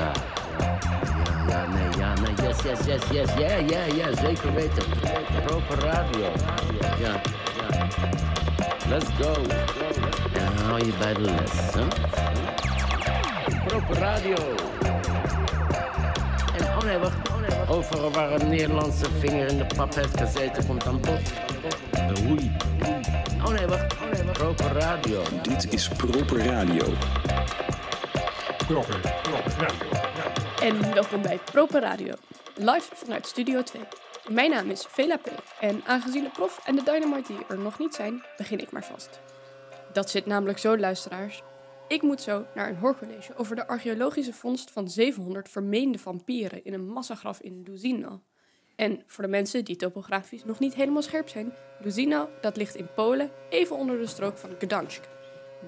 Ja, ja, ja, nee, ja, nee, yes, yes, yes, yes, ja, ja, ja, zeker weten. Proper radio. Ja. Let's go. En hou je bij de les, hè? Proper radio. En, oh nee, wacht, oh nee. Overal waar een Nederlandse vinger in de pap heeft gezeten, komt aan bod. Oh nee, wacht. Proper radio. Dit is Proper Radio. Radio. En welkom bij Proper Radio, live vanuit Studio 2. Mijn naam is Vela P. En aangezien de prof en de Dynamite er nog niet zijn, begin ik maar vast. Dat zit namelijk zo, luisteraars. Ik moet zo naar een hoorcollege over de archeologische vondst van 700 vermeende vampieren in een massagraf in Luzino. En voor de mensen die topografisch nog niet helemaal scherp zijn, Luzino, dat ligt in Polen, even onder de strook van Gdansk.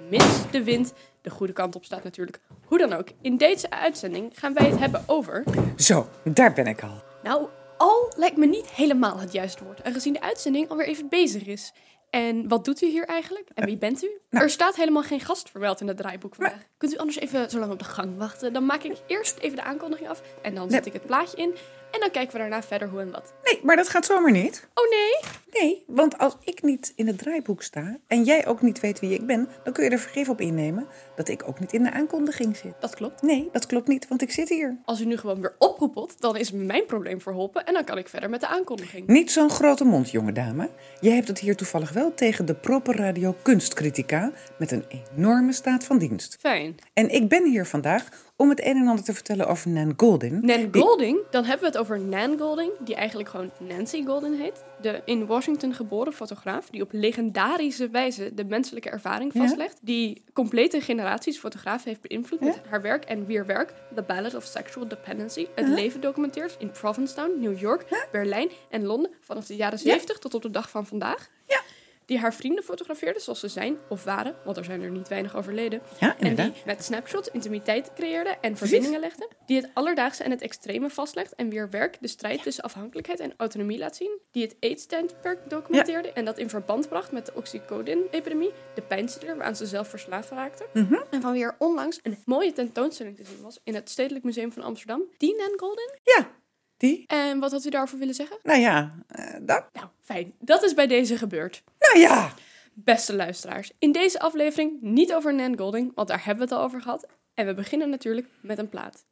Mits de wind de goede kant op staat natuurlijk. Hoe dan ook, in deze uitzending gaan wij het hebben over... Zo, daar ben ik al. Nou, al lijkt me niet helemaal het juiste woord, aangezien de uitzending alweer even bezig is. En wat doet u hier eigenlijk? En wie bent u? nou- er staat helemaal geen gast vermeld in het draaiboek vandaag. Kunt u anders even zo lang op de gang wachten? Dan maak ik eerst even de aankondiging af en dan zet ik het plaatje in. En dan kijken we daarna verder hoe en wat. Nee, maar dat gaat zomaar niet. Oh nee? Nee, want als ik niet in het draaiboek sta en jij ook niet weet wie ik ben, dan kun je er vergif op innemen dat ik ook niet in de aankondiging zit. Dat klopt. Nee, dat klopt niet, want ik zit hier. Als u nu gewoon weer oproepelt, dan is mijn probleem verholpen en dan kan ik verder met de aankondiging. Niet zo'n grote mond, jonge dame. Jij hebt het hier toevallig wel tegen de Proper Radio Kunstcritica met een enorme staat van dienst. Fijn. En ik ben hier vandaag om het een en ander te vertellen over Nan Goldin. Nan die- Golding, dan hebben we het over Nan Golding, die eigenlijk gewoon Nancy Golding heet. De in Washington geboren fotograaf, die op legendarische wijze de menselijke ervaring Ja. vastlegt. Die complete generaties fotografen heeft beïnvloed Ja. met haar werk en weer werk. The Ballad of Sexual Dependency. Het leven documenteert in Provincetown, New York, Berlijn en Londen vanaf de jaren 70 tot op de dag van vandaag. Die haar vrienden fotografeerde zoals ze zijn of waren, want er zijn er niet weinig overleden. Ja, En die met snapshots intimiteit creëerde en verbindingen legde. Die het alledaagse en het extreme vastlegt en weer werk de strijd tussen afhankelijkheid en autonomie laat zien. Die het AIDS-tijdperk documenteerde en dat in verband bracht met de oxycodin-epidemie, de pijnstiller waaraan ze zelf verslaafd raakte. Mhm. En van wie er onlangs een mooie tentoonstelling te zien was in het Stedelijk Museum van Amsterdam. Die Nan Golden. Ja, die. En wat had u daarover willen zeggen? Nou ja, eh, dat. Nou, fijn. Dat is bij deze gebeurd. Nou ja. Beste luisteraars, in deze aflevering niet over Nan Golding, want daar hebben we het al over gehad. En we beginnen natuurlijk met een plaat.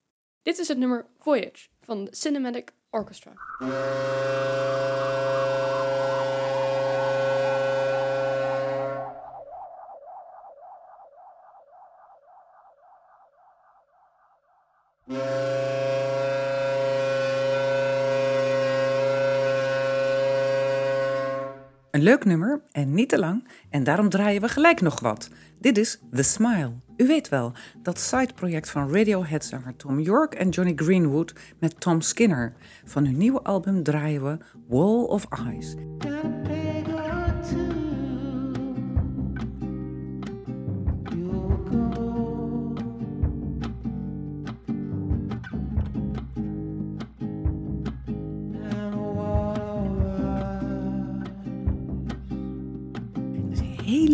Dit is het nummer Voyage van de Cinematic Orchestra. Een leuk nummer en niet te lang. En daarom draaien we gelijk nog wat. Dit is The Smile. U weet wel, dat sideproject van Radiohead-zanger Tom York en Johnny Greenwood met Tom Skinner. Van hun nieuwe album draaien we Wall of Eyes.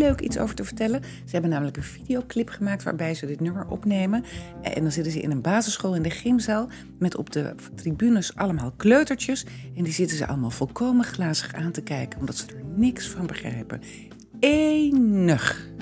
Leuk iets over te vertellen. Ze hebben namelijk een videoclip gemaakt waarbij ze dit nummer opnemen. En dan zitten ze in een basisschool in de gymzaal met op de tribunes allemaal kleutertjes. En die zitten ze allemaal volkomen glazig aan te kijken, omdat ze er niks van begrijpen. Enig.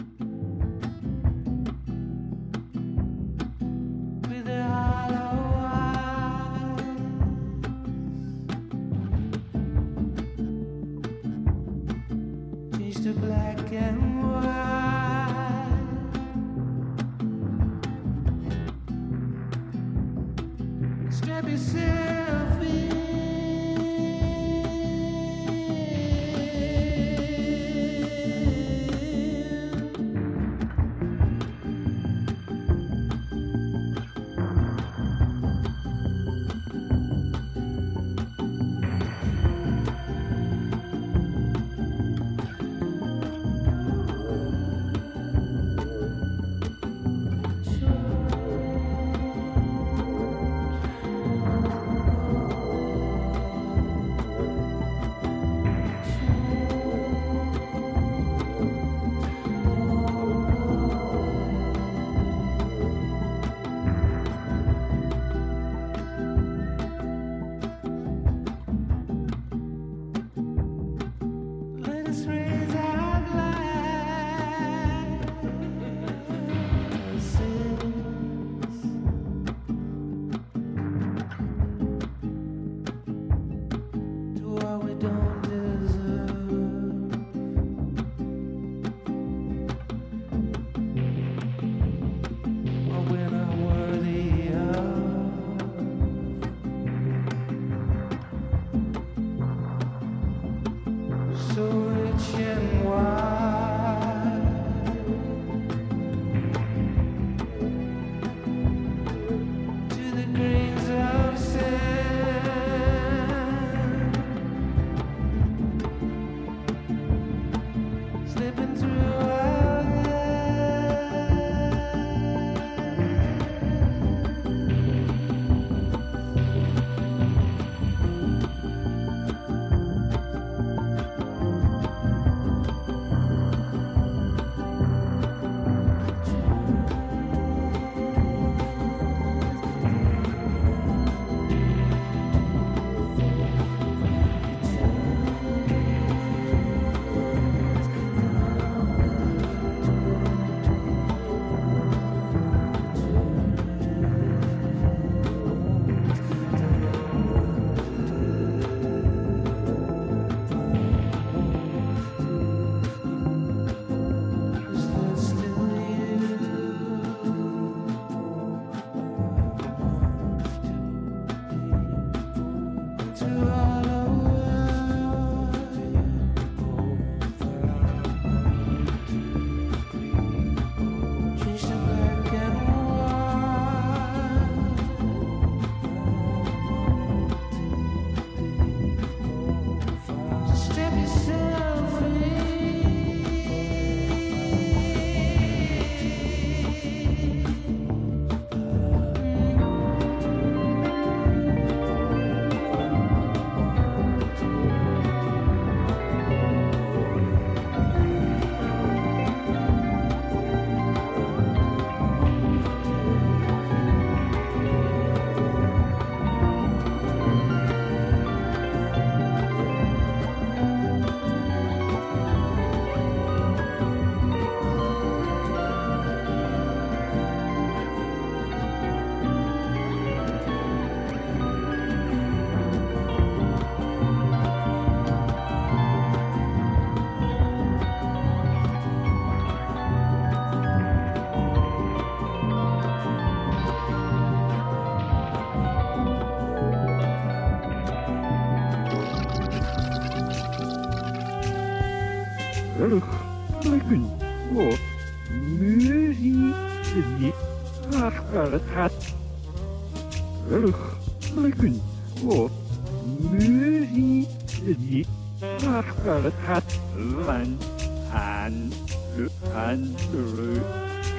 Het. Want aan de andere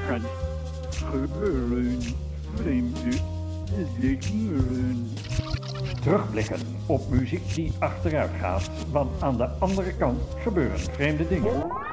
kant gebeuren vreemde dingen. Terugblikken op muziek die achteruit gaat, want aan de andere kant gebeuren vreemde dingen.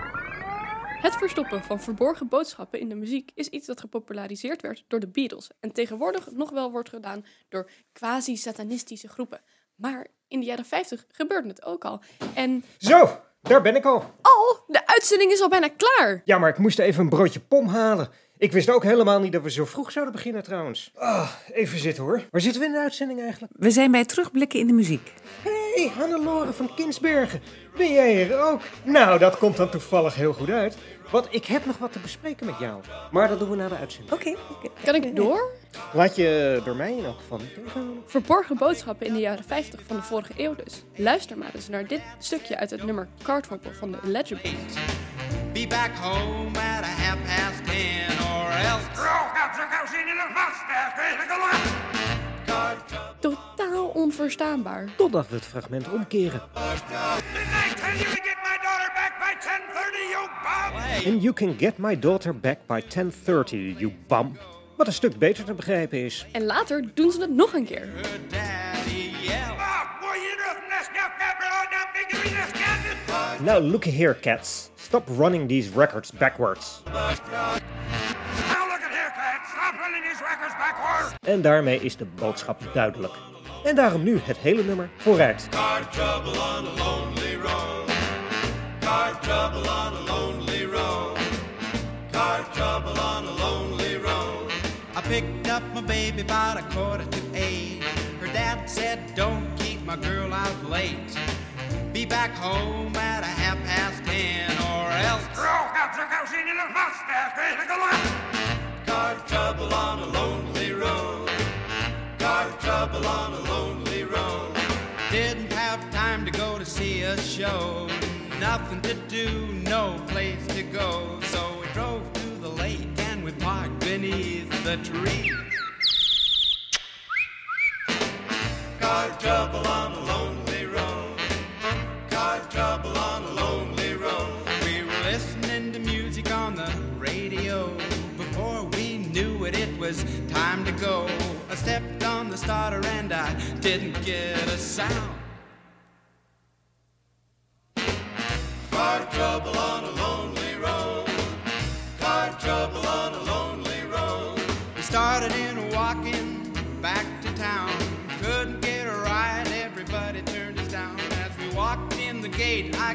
Het verstoppen van verborgen boodschappen in de muziek is iets dat gepopulariseerd werd door de Beatles en tegenwoordig nog wel wordt gedaan door quasi-satanistische groepen. Maar in de jaren 50 gebeurde het ook al. En Zo, daar ben ik al. oh, de uitzending is al bijna klaar. Ja, maar ik moest even een broodje pom halen. Ik wist ook helemaal niet dat we zo vroeg zouden beginnen trouwens. Ah, even zitten hoor. Waar zitten we in de uitzending eigenlijk? We zijn bij terugblikken in de muziek. Hé, hey, Hannelore van Kinsbergen. Ben jij er ook? Nou, dat komt dan toevallig heel goed uit. Want ik heb nog wat te bespreken met jou. Maar dat doen we na de uitzending. Oké, oké. Kan ik door? Laat je door mij in elk geval niet tegenhouden. Verborgen boodschappen in de jaren 50 van de vorige eeuw dus. Luister maar eens naar dit stukje uit het nummer Cardhopper van de Legibles. Be back home at a half past ten or else. Totaal onverstaanbaar. Totdat we het fragment omkeren. And you can get my daughter back by 10.30, you bum. Wat een stuk beter te begrijpen is. En later doen ze het nog een keer. Now looky here, cats. Stop running these records backwards. En daarmee is de boodschap duidelijk. En daarom nu het hele nummer vooruit. I picked up my baby about a quarter to eight. Her dad said, Don't keep my girl out late. Be back home at a half past ten or else. A show. Nothing to do, no place to go. So we drove to the lake and we parked beneath the tree. Car trouble on a lonely road. Car trouble on a lonely road. We were listening to music on the radio. Before we knew it, it was time to go. I stepped on the starter and I didn't get a sound.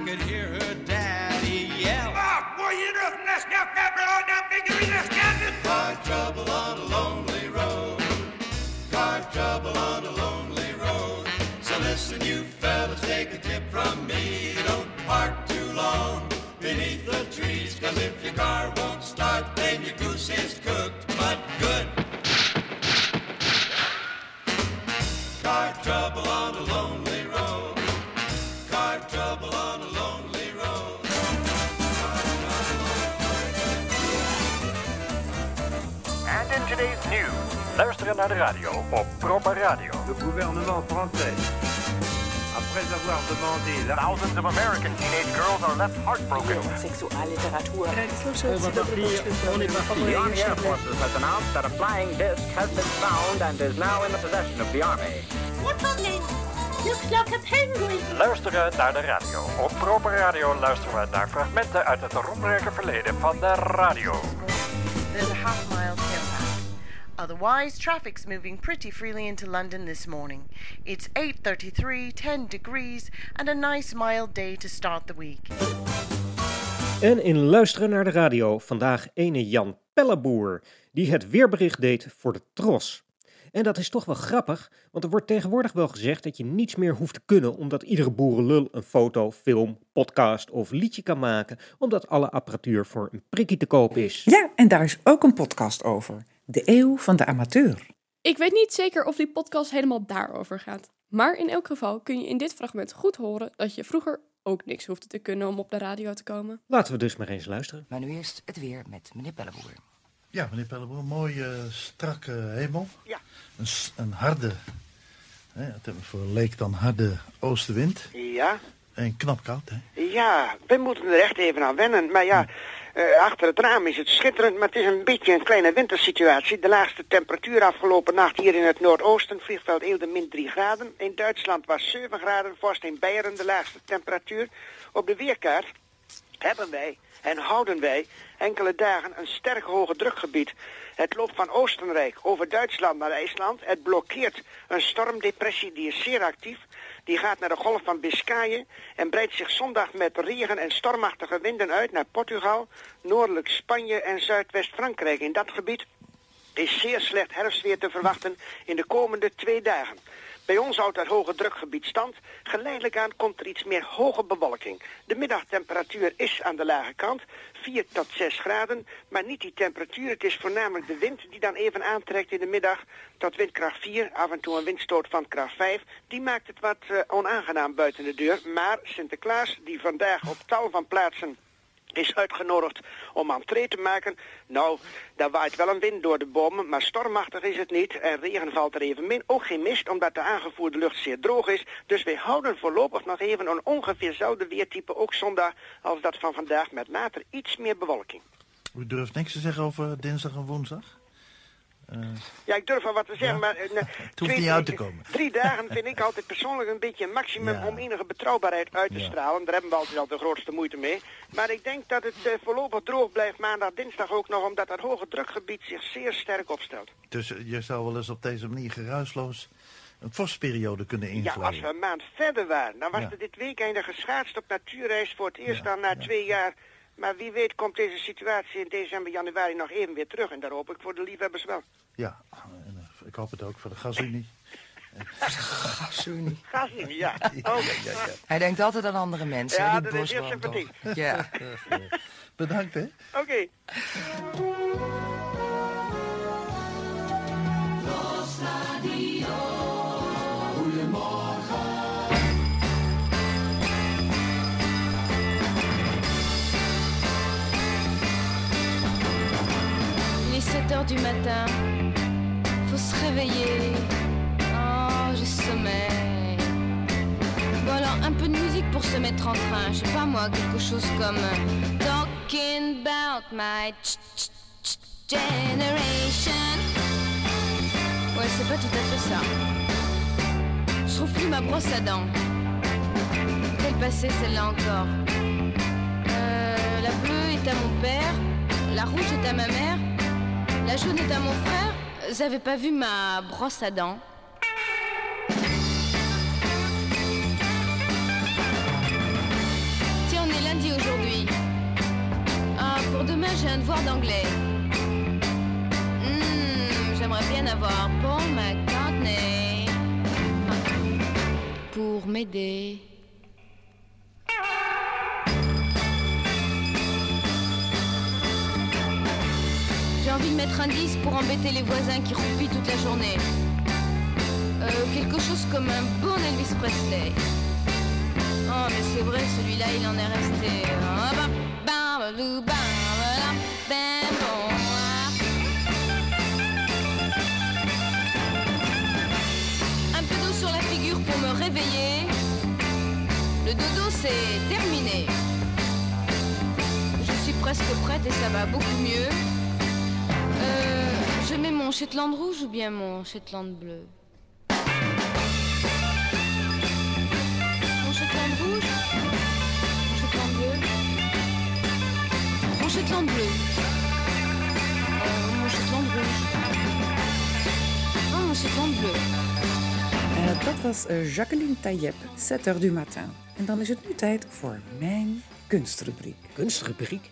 Could hear her daddy yell. Car trouble on a lonely road. Car trouble on a lonely road. So listen, you fellas, take a tip from me. Don't park too long beneath the trees. Cause if your car won't start, then your goose is cooked, but good. Car trouble Luisteren naar de radio op Proper Radio. Le gouvernement français, après avoir demandé la Thousands of American teenage girls are left heartbroken. Sexualliteratur. The Army Air Forces has announced that a flying disc has been found and is now in the possession of the Army. What's on it? Looks like a penguin. Luisteren naar de radio. Op Proper Radio luisteren we naar fragmenten uit het roemrijke verleden van de radio. Otherwise, traffic's moving pretty freely into London this morning. It's 8:33, 10 degrees, and a nice mild day to start the week. En in Luisteren naar de radio vandaag ene Jan Pelleboer, die het weerbericht deed voor de Tros. En dat is toch wel grappig, want er wordt tegenwoordig wel gezegd dat je niets meer hoeft te kunnen omdat iedere boerenlul een foto, film, podcast of liedje kan maken, omdat alle apparatuur voor een prikkie te koop is. Ja, en daar is ook een podcast over. De eeuw van de amateur. Ik weet niet zeker of die podcast helemaal daarover gaat. Maar in elk geval kun je in dit fragment goed horen dat je vroeger ook niks hoefde te kunnen om op de radio te komen. Laten we dus maar eens luisteren. Maar nu eerst het weer met meneer Pelleboer. Ja, meneer Pelleboer, mooi eh, strakke hemel. Ja. Een, een harde, hè, het hebben we voor leek dan harde oostenwind. Ja, En knap koud, hè? ja, we moeten er echt even aan wennen. Maar ja, eh, achter het raam is het schitterend, maar het is een beetje een kleine wintersituatie. De laagste temperatuur afgelopen nacht hier in het noordoosten, vliegveld Eelde min 3 graden. In Duitsland was 7 graden, vorst in Beieren de laagste temperatuur. Op de weerkaart hebben wij en houden wij enkele dagen een sterk hoge drukgebied. Het loopt van Oostenrijk over Duitsland naar IJsland. Het blokkeert een stormdepressie die is zeer actief. Die gaat naar de golf van Biscayen en breidt zich zondag met regen en stormachtige winden uit naar Portugal, noordelijk Spanje en Zuidwest-Frankrijk. In dat gebied is zeer slecht herfstweer te verwachten in de komende twee dagen. Bij ons houdt dat hoge drukgebied stand. Geleidelijk aan komt er iets meer hoge bewolking. De middagtemperatuur is aan de lage kant, 4 tot 6 graden, maar niet die temperatuur. Het is voornamelijk de wind die dan even aantrekt in de middag tot windkracht 4, af en toe een windstoot van kracht 5. Die maakt het wat eh, onaangenaam buiten de deur. Maar Sinterklaas, die vandaag op tal van plaatsen is uitgenodigd om entree te maken. Nou, daar waait wel een wind door de bomen, maar stormachtig is het niet. En regen valt er even min. Ook geen mist, omdat de aangevoerde lucht zeer droog is. Dus wij houden voorlopig nog even een ongeveerzelfde weertype, ook zondag, als dat van vandaag, met later iets meer bewolking. U durft niks te zeggen over dinsdag en woensdag? Ja, ik durf wel wat te zeggen, maar... ne- het hoeft niet uit te komen. Drie dagen vind ik altijd persoonlijk een beetje een maximum Ja. om enige betrouwbaarheid uit te Ja. stralen. Daar hebben we altijd al de grootste moeite mee. Maar ik denk dat het eh, voorlopig droog blijft maandag, dinsdag ook nog, omdat dat hoge drukgebied zich zeer sterk opstelt. dus eh, je zou wel eens op deze manier geruisloos een vorstperiode kunnen Ja, als we een maand verder waren, dan was er dit weekend geschaatst op natuurreis voor het eerst dan na twee jaar. Maar wie weet komt deze situatie in december, januari nog even weer terug. En daar hoop ik voor de liefhebbers wel. Ja, eh, ik hoop het ook voor de gasunie. Gasunie. Gasunie, ja. Oh. Ja, ja. Hij denkt altijd aan andere mensen. Ja, dat is heel sympathiek. Ja. Bedankt, hè. Oké. 7h du matin, faut se réveiller. Oh, j'ai sommeil. Bon, alors un peu de musique pour se mettre en train. Je sais pas moi, quelque chose comme euh, Talking about my ch -ch -ch generation. Ouais, c'est pas tout à fait ça. Je trouve plus ma brosse à dents. Quelle passée celle-là encore euh, La bleue est à mon père, la rouge est à ma mère la jaune est à mon frère. Avez pas vu ma brosse à dents Tiens, on est lundi aujourd'hui. Ah, pour demain, j'ai un devoir d'anglais. Hmm, J'aimerais bien avoir Paul McCartney pour m'aider. Envie de mettre un disque pour embêter les voisins qui roupillent toute la journée. Euh, quelque chose comme un bon Elvis Presley. Oh, mais c'est vrai, celui-là, il en est resté. Ah. Un peu d'eau sur la figure pour me réveiller. Le dodo, c'est terminé. Je suis presque prête et ça va beaucoup mieux. Mets mon Shetland rouge ou bien mon Shetland bleu Mon Shetland rouge Mon Shetland bleu Mon Shetland bleu Euh, Mon Shetland rouge Oh, mon Shetland bleu Eh, dat was eh, Jacqueline Tayeb, 7 heures du matin. En dan is het nu tijd voor mijn kunstrubriek. Kunstrubriek?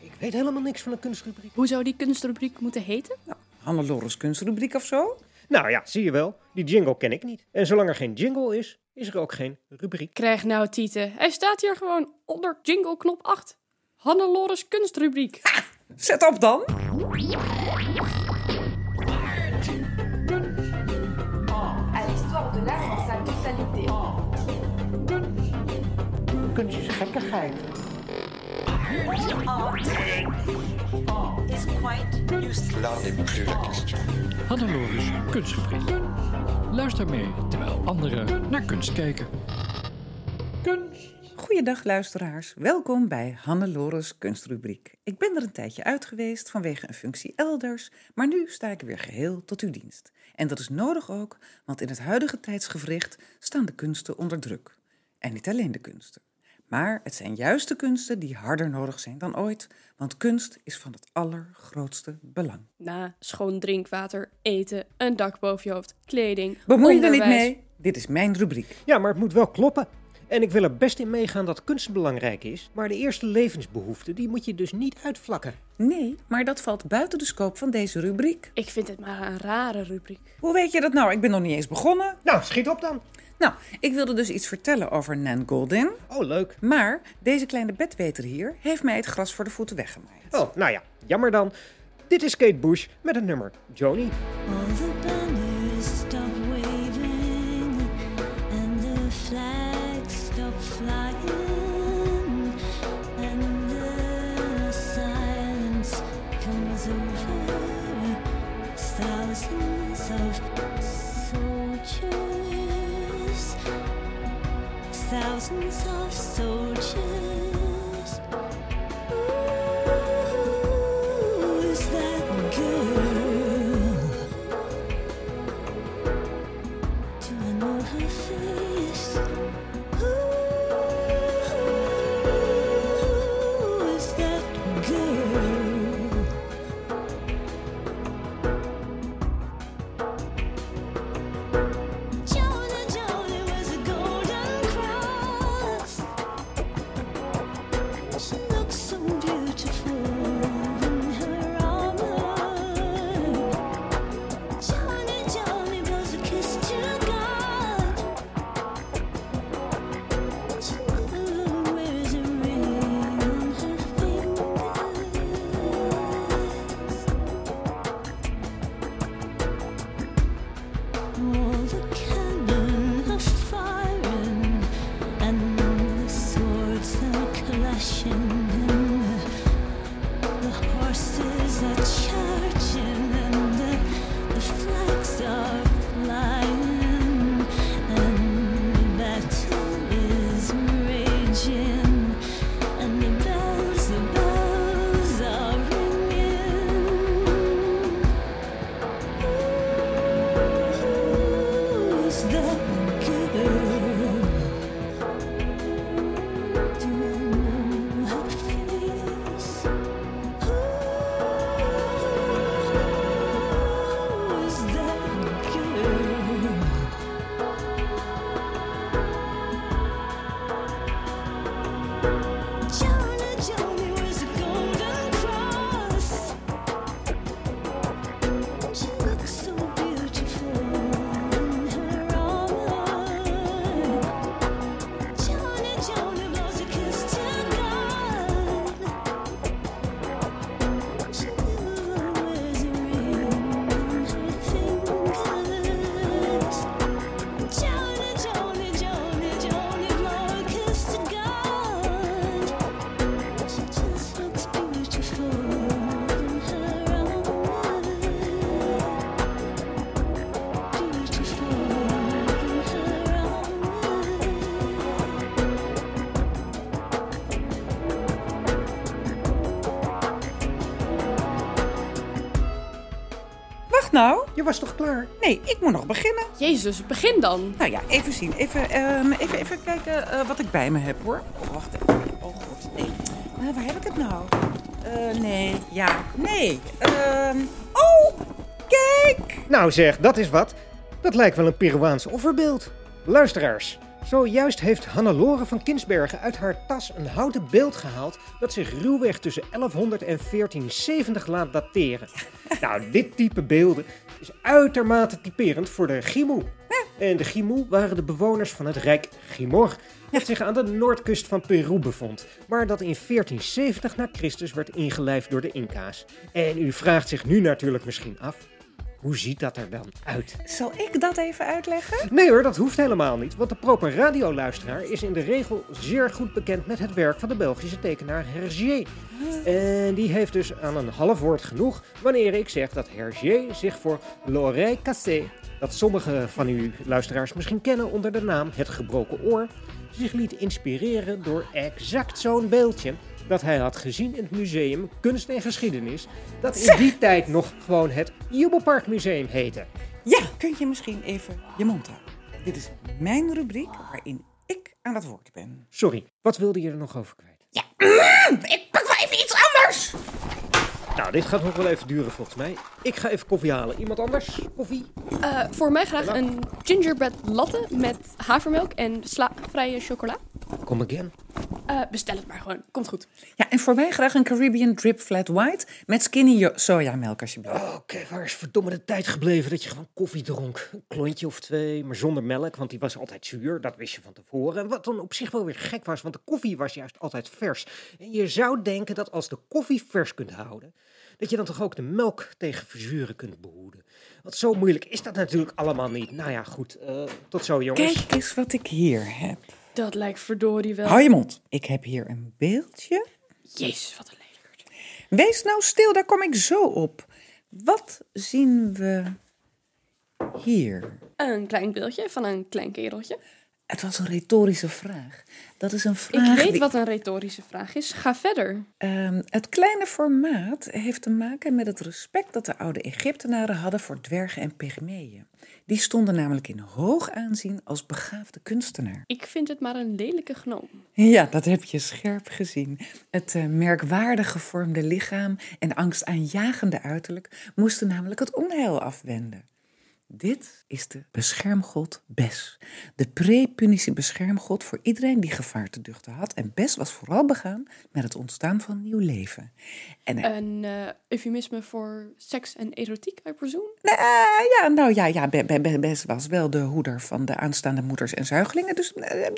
Ik weet helemaal niks van een kunstrubriek. Hoe zou die kunstrubriek moeten heten? Nou, Hannelores kunstrubriek of zo? Nou ja, zie je wel. Die jingle ken ik niet. En zolang er geen jingle is, is er ook geen rubriek. Krijg nou, Tieten. Hij staat hier gewoon onder jingle knop 8. Hannelores kunstrubriek. Zet op dan. à l'histoire is quite useful. L'art n'est plus la question. Hannelores Kunstgebied. Luister mee terwijl anderen naar kunst kijken. Goeiedag luisteraars, welkom bij Hannelores Kunstrubriek. Ik ben er een tijdje uit geweest vanwege een functie elders, maar nu sta ik weer geheel tot uw dienst. En dat is nodig ook, want in het huidige tijdsgevricht staan de kunsten onder druk. En niet alleen de kunsten. Maar het zijn juist de kunsten die harder nodig zijn dan ooit, want kunst is van het allergrootste belang. Na schoon drinkwater, eten, een dak boven je hoofd, kleding, Bemoei je er niet mee? Dit is mijn rubriek. Ja, maar het moet wel kloppen. En ik wil er best in meegaan dat kunst belangrijk is, maar de eerste levensbehoeften, die moet je dus niet uitvlakken. Nee, maar dat valt buiten de scope van deze rubriek. Ik vind het maar een rare rubriek. Hoe weet je dat nou? Ik ben nog niet eens begonnen. Nou, schiet op dan. Nou, ik wilde dus iets vertellen over Nan Goldin. Oh, leuk. Maar deze kleine bedweter hier heeft mij het gras voor de voeten weggemaaid. Oh, nou ja, jammer dan. Dit is Kate Bush met het nummer Joni. Thousands of soldiers. Klaar? Nee, ik moet nog beginnen. Jezus, begin dan. Nou ja, even zien. Even, ehm, even, even kijken eh, wat ik bij me heb hoor. Oh, wacht even. Oh god, nee. Eh, waar heb ik het nou? Eh, nee, ja, nee. Ehm, oh, kijk! Nou zeg, dat is wat. Dat lijkt wel een Peruaans offerbeeld. Luisteraars, zojuist heeft Hannelore van Kinsbergen uit haar tas een houten beeld gehaald dat zich ruwweg tussen 1100 en 1470 laat dateren. Nou, dit type beelden is uitermate typerend voor de Gimoe. En de Gimoe waren de bewoners van het rijk Gimor, dat zich aan de noordkust van Peru bevond, maar dat in 1470 na Christus werd ingelijfd door de Inca's. En u vraagt zich nu natuurlijk misschien af, Hoe ziet dat er dan uit? Zal ik dat even uitleggen? Nee hoor, dat hoeft helemaal niet, want de proper radioluisteraar is in de regel zeer goed bekend met het werk van de Belgische tekenaar Hergé. En die heeft dus aan een half woord genoeg wanneer ik zeg dat Hergé zich voor l'oreille cassée, dat sommige van uw luisteraars misschien kennen onder de naam het gebroken oor, zich liet inspireren door exact zo'n beeldje dat hij had gezien in het museum Kunst en Geschiedenis, dat in die tijd nog gewoon het Jubelparkmuseum heette. Ja, kun je misschien even je mond houden? Dit is mijn rubriek waarin ik aan het woord ben. Sorry, wat wilde je er nog over kwijt? Ik pak wel even iets anders. Nou, dit gaat nog wel even duren volgens mij. Ik ga even koffie halen. Iemand anders? Koffie? Eh, voor mij graag een gingerbread latte met havermelk en slavrije chocola. Kom again. Eh, bestel het maar gewoon. Komt goed. Ja, en voor mij graag een Caribbean Drip Flat White met skinny sojamelk alsjeblieft. Oké, waar is verdomme de tijd gebleven dat je gewoon koffie dronk? Een klontje of twee, maar zonder melk, want die was altijd zuur. Dat wist je van tevoren. En wat dan op zich wel weer gek was, want de koffie was juist altijd vers. En je zou denken dat als de koffie vers kunt houden, dat je dan toch ook de melk tegen verzuren kunt behoeden. Want zo moeilijk is dat natuurlijk allemaal niet. Nou ja, goed. eh, tot zo, jongens. Kijk eens wat ik hier heb. Dat lijkt verdorie wel. Hou je mond. Ik heb hier een beeldje. Jezus, wat een lelijkerd. Wees nou stil, daar kom ik zo op. Wat zien we hier? Een klein beeldje van een klein kereltje. Het was een retorische vraag. Dat is een Ik vraag. weet die- wat een retorische vraag is. Ga verder. Ehm, het kleine formaat heeft te maken met het respect dat de oude Egyptenaren hadden voor dwergen en pygmeeën. Die stonden namelijk in hoog aanzien als begaafde kunstenaar. Ik vind het maar een lelijke gnoom. Ja, dat heb je scherp gezien. Het eh, merkwaardig gevormde lichaam en angstaanjagende uiterlijk moesten namelijk het onheil afwenden. Dit is de beschermgod Bes. De pre-Punische beschermgod voor iedereen die gevaar te duchten had. En Bes was vooral begaan met het ontstaan van nieuw leven. En Een eh, eufemisme voor seks en erotiek, I presume? Nee, ja, nou ja, ja Be- Be- Be- Bes was wel de hoeder van de aanstaande moeders en zuigelingen. Dus eh, eh,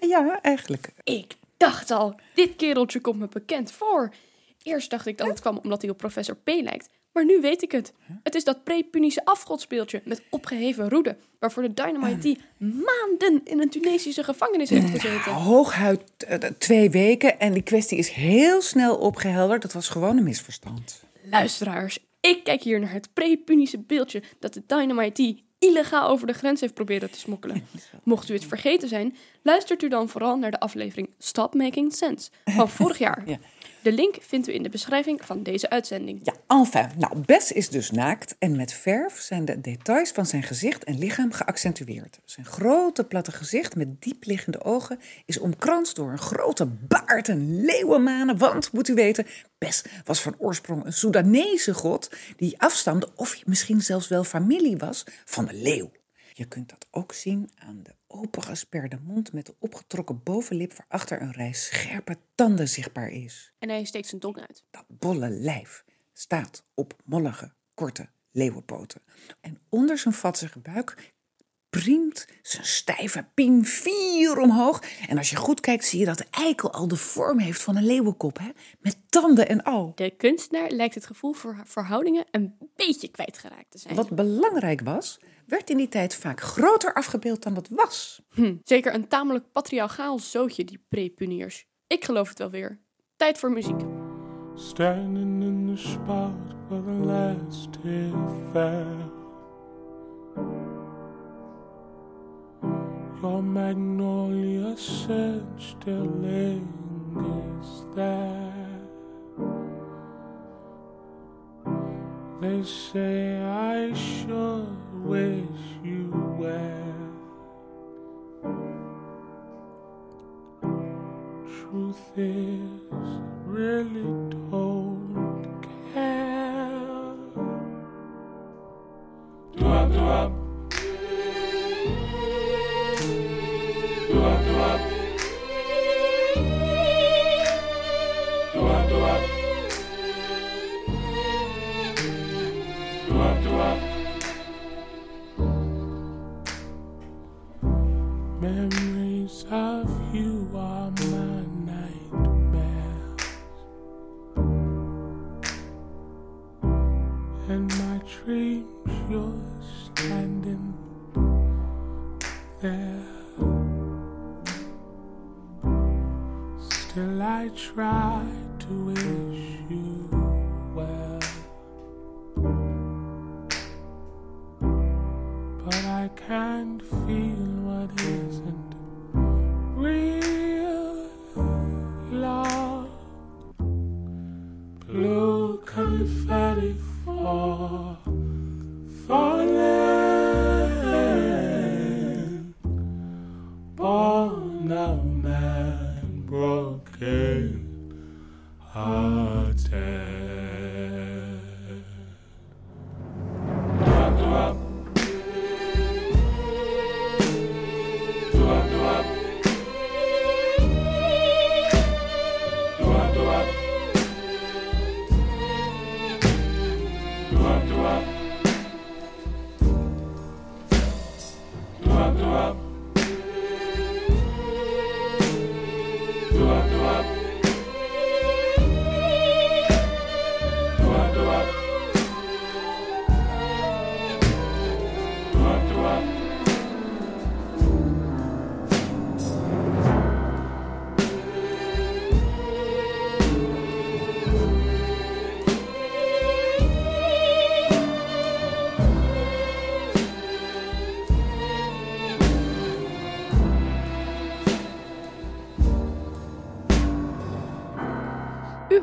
ja, ja, eigenlijk. Ik dacht al, dit kereltje komt me bekend voor. Eerst dacht ik dat het kwam omdat hij op professor P lijkt. Maar nu weet ik het. Het is dat pre-Punische afgodspeeltje met opgeheven roede. Waarvoor de Dynamite D maanden in een Tunesische gevangenis heeft gezeten. Hooguit eh, twee weken en die kwestie is heel snel opgehelderd. Dat was gewoon een misverstand. Luisteraars, ik kijk hier naar het pre-Punische beeldje dat de Dynamite illegaal over de grens heeft proberen te smokkelen. Mocht u het vergeten zijn, luistert u dan vooral naar de aflevering Stop Making Sense van vorig jaar. Ja. De link vindt u in de beschrijving van deze uitzending. Ja, enfin. Nou, Bes is dus naakt en met verf zijn de details van zijn gezicht en lichaam geaccentueerd. Zijn grote platte gezicht met diepliggende ogen is omkranst door een grote baard en leeuwenmanen. Want, moet u weten, Bes was van oorsprong een Soedanese god die afstamde, of misschien zelfs wel familie was, van de leeuw. Je kunt dat ook zien aan de opengesperde mond met de opgetrokken bovenlip waarachter een rij scherpe tanden zichtbaar is. En hij steekt zijn tong uit. Dat bolle lijf staat op mollige, korte leeuwenpoten. En onder zijn vatzige buik priemt zijn stijve piem vier omhoog. En als je goed kijkt, zie je dat de eikel al de vorm heeft van een leeuwenkop, hè? met tanden en al. De kunstenaar lijkt het gevoel voor verhoudingen een beetje kwijtgeraakt te zijn. Wat belangrijk was, werd in die tijd vaak groter afgebeeld dan het was. Hm, zeker een tamelijk patriarchaal zootje, die prepuniers. Ik geloof het wel weer. Tijd voor muziek. Standing in the spot where the last Your magnolia scent still lingers there. They say I sure wish you well. Truth is, really don't care. Do up, do up.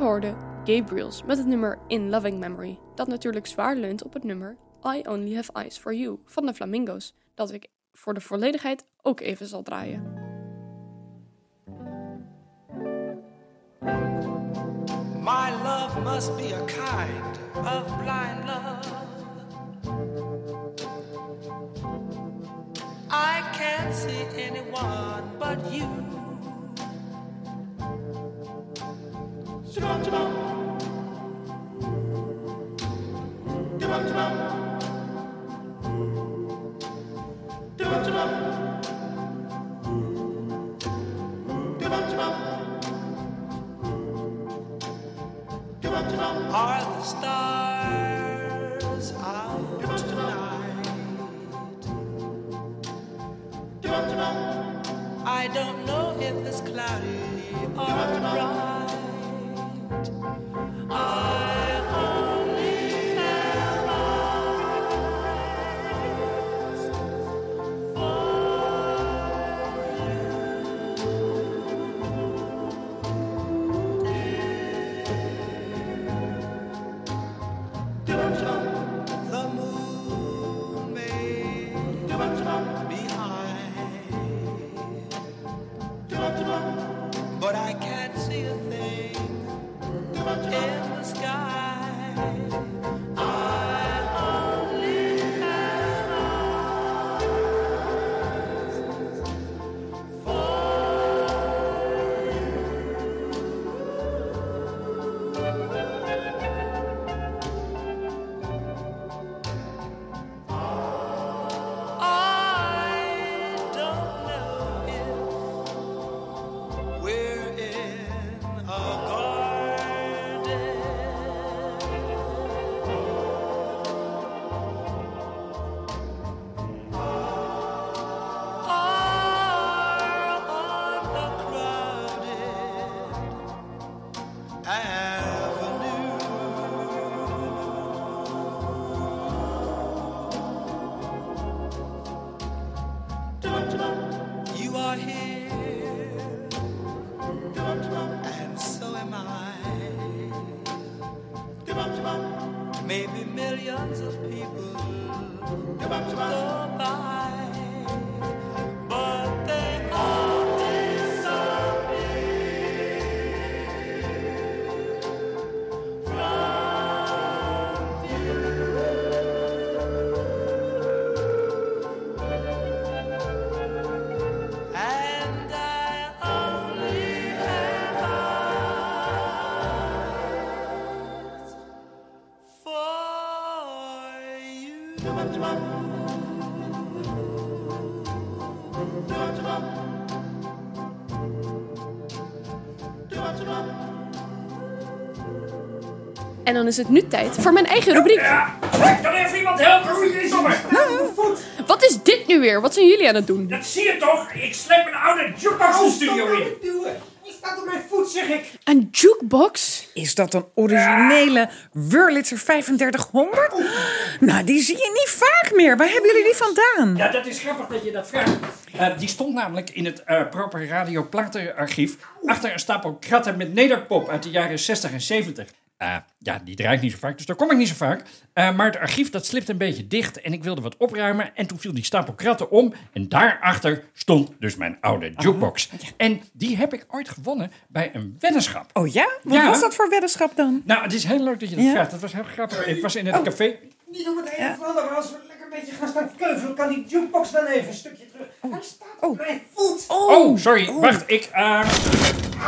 hoorde Gabriels met het nummer In Loving Memory, dat natuurlijk zwaar leunt op het nummer I Only Have Eyes for You van de Flamingo's, dat ik voor de volledigheid ook even zal draaien. My love must be a kind of blind love. I can't see anyone but you. Shabam, shabam. Shabam, shabam. En dan is het nu tijd voor mijn eigen rubriek. Ja, ja. Kan even iemand helpen? Hoe is het? Nou. Wat is dit nu weer? Wat zijn jullie aan het doen? Dat zie je toch? Ik sleep een oude jukebox de studio in. Mijn voet, zeg ik. Een jukebox? Is dat een originele Wurlitzer 3500? Nou, die zie je niet vaak meer. Waar hebben jullie die vandaan? Ja, dat is grappig dat je dat vraagt. Eh, die stond namelijk in het eh, Proper Radio Platenarchief achter een stapel kratten met nederpop uit de jaren 60 en 70. Eh, ja, die draait niet zo vaak, dus daar kom ik niet zo vaak. Eh, maar het archief dat slipt een beetje dicht en ik wilde wat opruimen. En toen viel die stapel kratten om en daarachter stond dus mijn oude jukebox. En die heb ik ooit gewonnen bij een weddenschap. Oh ja? Wat Ja. was dat voor weddenschap dan? Nou, het is heel leuk dat je dat Ja. vraagt. Dat was heel grappig. Ik was in het Oh. café. Niet om het een of ander, maar als we een beetje gaan staan keuvelen, kan die jukebox dan even een stukje terug. Hij staat op mijn voet. Oh, sorry. Wacht, ik... eh,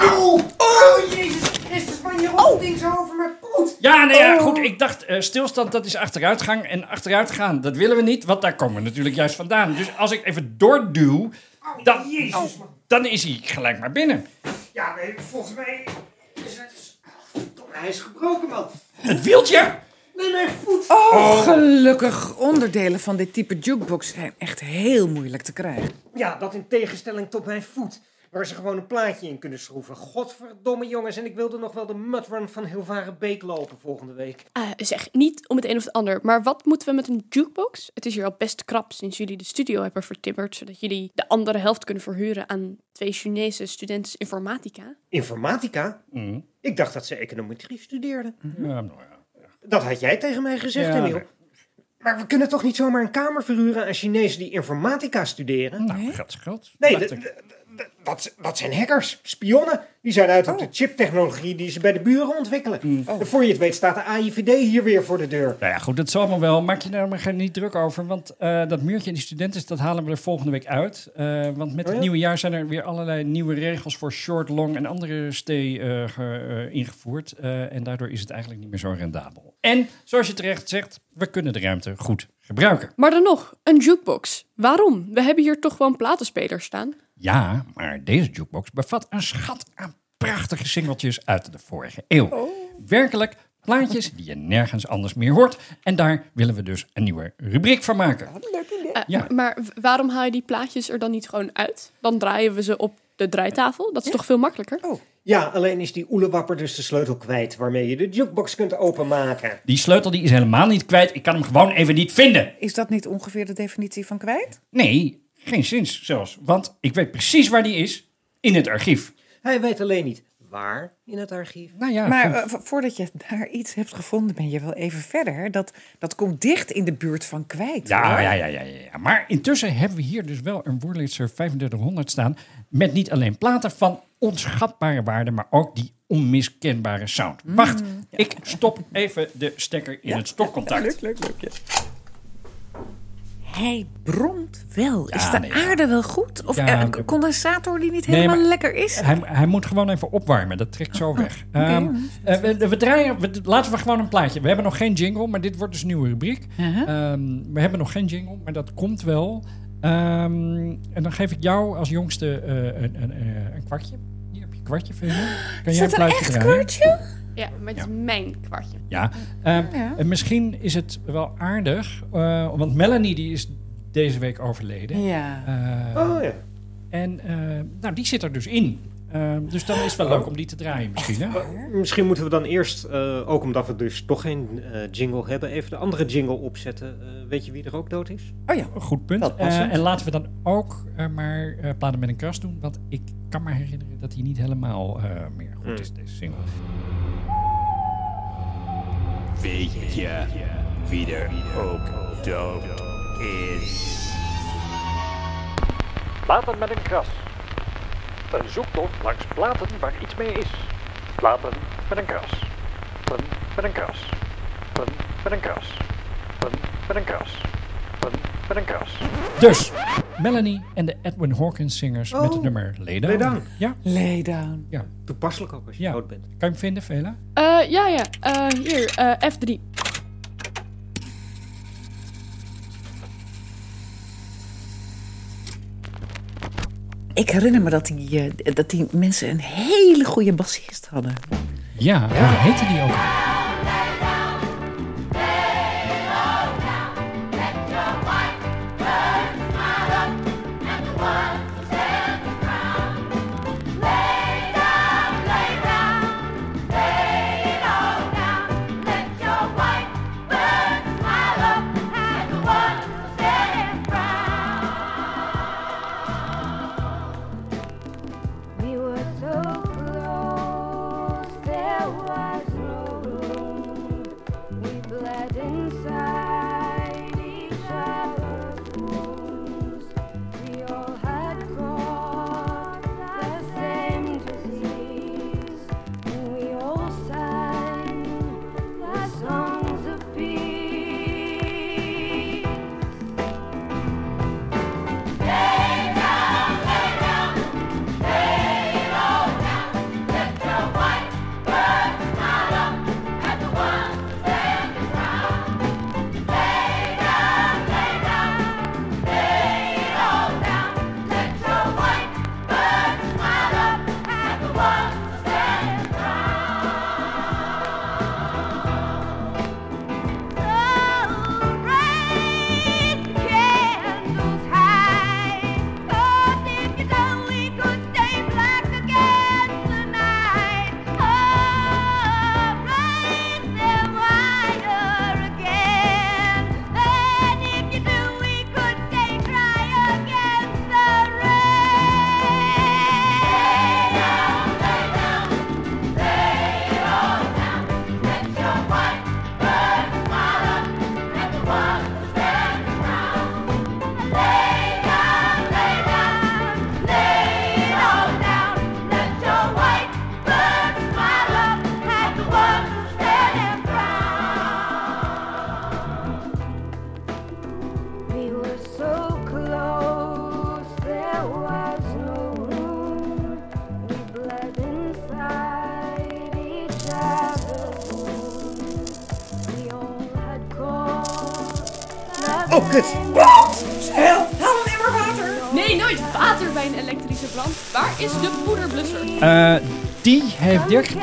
Oh, oh, Jezus Christus, man, je rolt ding zo over mijn poot. Ja, nee, ja, Oh. goed. Ik dacht, eh, stilstand, dat is achteruitgang. En achteruitgaan, dat willen we niet, want daar komen we natuurlijk juist vandaan. Dus als ik even doorduw, dan, dan is hij gelijk maar binnen. Ja, nee, volgens mij is het... Hij is gebroken, man. Het wieltje? Nee, mijn voet. Oh, gelukkig. Onderdelen van dit type jukebox zijn echt heel moeilijk te krijgen. Ja, dat in tegenstelling tot mijn voet. Waar ze gewoon een plaatje in kunnen schroeven. Godverdomme jongens, en ik wilde nog wel de mudrun van Hilvarenbeek lopen volgende week. Eh, zeg, niet om het een of het ander, maar wat moeten we met een jukebox? Het is hier al best krap sinds jullie de studio hebben vertimmerd, zodat jullie de andere helft kunnen verhuren aan twee Chinese studenten informatica. Informatica? Mhm. Ik dacht dat ze econometrie studeerden. Ja, nou ja. Dat had jij tegen mij gezegd, Ja, Emiel. nee. Maar we kunnen toch niet zomaar een kamer verhuren aan Chinezen die informatica studeren? Nou, geld is geld. Nee, dat, dat zijn hackers, spionnen. Die zijn uit Oh. op de chiptechnologie die ze bij de buren ontwikkelen. Mm. En voor je het weet staat de AIVD hier weer voor de deur. Nou ja, goed, dat zal allemaal wel. Maak je daar maar geen- niet druk over. Want eh, dat muurtje en die studenten, dat halen we er volgende week uit. Eh, want met Oh het ja? nieuwe jaar zijn er weer allerlei nieuwe regels voor short, long en andere stay eh, ge- ingevoerd. Eh, en daardoor is het eigenlijk niet meer zo rendabel. En zoals je terecht zegt, we kunnen de ruimte goed gebruiken. Maar dan nog, een jukebox. Waarom? We hebben hier toch gewoon platenspelers staan? Ja, maar deze jukebox bevat een schat aan prachtige singeltjes uit de vorige eeuw. Werkelijk plaatjes die je nergens anders meer hoort. En daar willen we dus een nieuwe rubriek van maken. Eh, Ja. Maar waarom haal je die plaatjes er dan niet gewoon uit? Dan draaien we ze op de draaitafel. Dat is toch veel makkelijker? Ja, alleen is die oelewapper dus de sleutel kwijt waarmee je de jukebox kunt openmaken. Die sleutel die is helemaal niet kwijt. Ik kan hem gewoon even niet vinden. Is dat niet ongeveer de definitie van kwijt? Nee, geen zins zelfs. Want ik weet precies waar die is. In het archief. Hij weet alleen niet waar in het archief. Nou ja, maar eh, vo- voordat je daar iets hebt gevonden, ben je wel even verder. Dat, dat komt dicht in de buurt van kwijt. Ja, ja, ja, ja, ja. Maar intussen hebben we hier dus wel een Wurlitzer 3500 staan. Met niet alleen platen van onschatbare waarde, maar ook die onmiskenbare sound. Wacht, ik stop even de stekker in het stopcontact. Leuk, leuk, leuk. Hij bromt wel. is de nee, ja. aarde wel goed? Of Ja, een de- condensator die niet helemaal lekker is? Hij, hij moet gewoon even opwarmen. Dat trekt zo weg. oké. Ehm, eh, we, we draaien, we, laten we gewoon een plaatje. We hebben nog geen jingle, maar dit wordt dus een nieuwe rubriek. Uh-huh. Ehm, we hebben nog geen jingle, maar dat komt wel. Ehm, en dan geef ik jou als jongste eh, een, een, eh, een kwartje. Hier heb je een kwartje. Kan Is jij dat een een plaatje echt draaien? Ja, kwartje? maar het is mijn kwartje. Ja. Ehm, Ja. en misschien is het wel aardig, eh, want Melanie die is deze week overleden. Ja. Eh, Oh ja. En eh, nou, die zit er dus in. Ehm, dus dan is het wel leuk om die te draaien misschien. Hè? Misschien moeten we dan eerst, eh, ook omdat we dus toch geen eh, jingle hebben, even de andere jingle opzetten. Eh, weet je wie er ook dood is? Oh ja. Een goed punt. En laten we dan ook maar eh platen met een kras doen. Want ik kan me herinneren dat hij niet helemaal eh, meer goed Hmm. is, deze single. Weet je wie er ook dood is? Platen met een kras. Een zoektocht langs platen waar iets mee is. Platen met een kras. Platen met een kras. Platen met een kras. Platen met een kras. Platen met een kras. Dus, Melanie en de Edwin Hawkins zingers met het Oh, nummer Lay Down. Lay Down. Ja, Lay down. ja. Toepasselijk ook als je Ja. dood bent. Kan je hem vinden, Vela? Eh, ja, ja. Eh, hier, eh, F3. Ik herinner me dat die, eh, dat die mensen een hele goede bassist hadden. Ja, hoe heette die ook?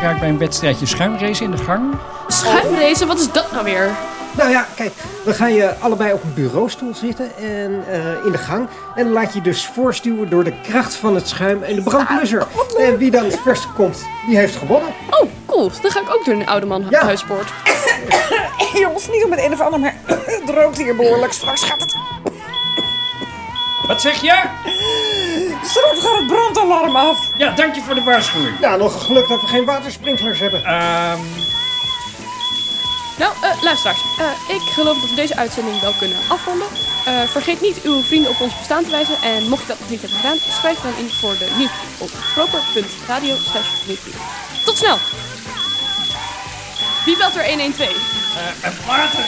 Gebruikt bij een wedstrijdje schuimrace in de gang. Schuimracen, wat is dat nou weer? Nou ja, kijk, dan ga je allebei op een bureaustoel zitten en eh, in de gang. En dan laat je dus voorstuwen door de kracht van het schuim en de brandblusser. En wie dan het verst komt, die heeft gewonnen. Oh, cool. Dan ga ik ook doen in Oude Man Huispoort. Jongens, niet om het een of ander, maar het rookt hier behoorlijk. Straks gaat het... Wat zeg je? Straks gaat het brandalarm af. Ja, dank je voor de waarschuwing. Ja, nog een geluk dat we geen watersprinklers hebben. Ehm, Nou, eh, luisteraars. eh, ik geloof dat we deze uitzending wel kunnen afronden. Eh, vergeet niet uw vrienden op ons bestaan te wijzen. En mocht je dat nog niet hebben gedaan, schrijf dan in voor de nieuwsbrief op proper.radio. Tot snel! Wie belt er 112? eh, een water.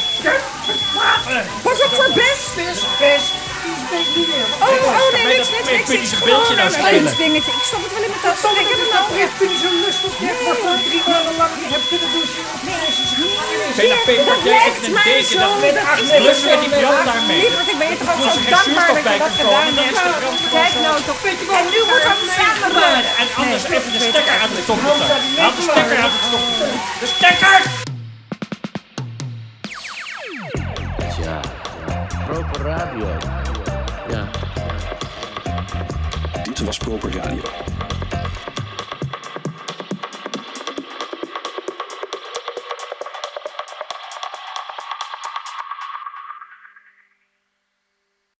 Water. Pas op voor Bes. Bes, Bes. Oh, oh nee, niks, niks, niks. Kun je zo'n beeldje nou spelen? een dingetje. Ik stop het wel in mijn tas. Ik heb het nou. Kun je zo lustig net waarvoor drie maanden lang niet hebt kunnen douchen? Nee, is het Vela Peper, jij echt een deken. Dat met blussen we die brand daarmee. Lieverd, ik ben je toch ook zo dankbaar dat je dat gedaan de hebt. Kijk nou toch. En nu wordt het samengebracht. En anders even de stekker uit de stopcontact. Haal de stekker uit het stopcontact. De stekker! Proper radio. Ja. Dit was Proper Radio.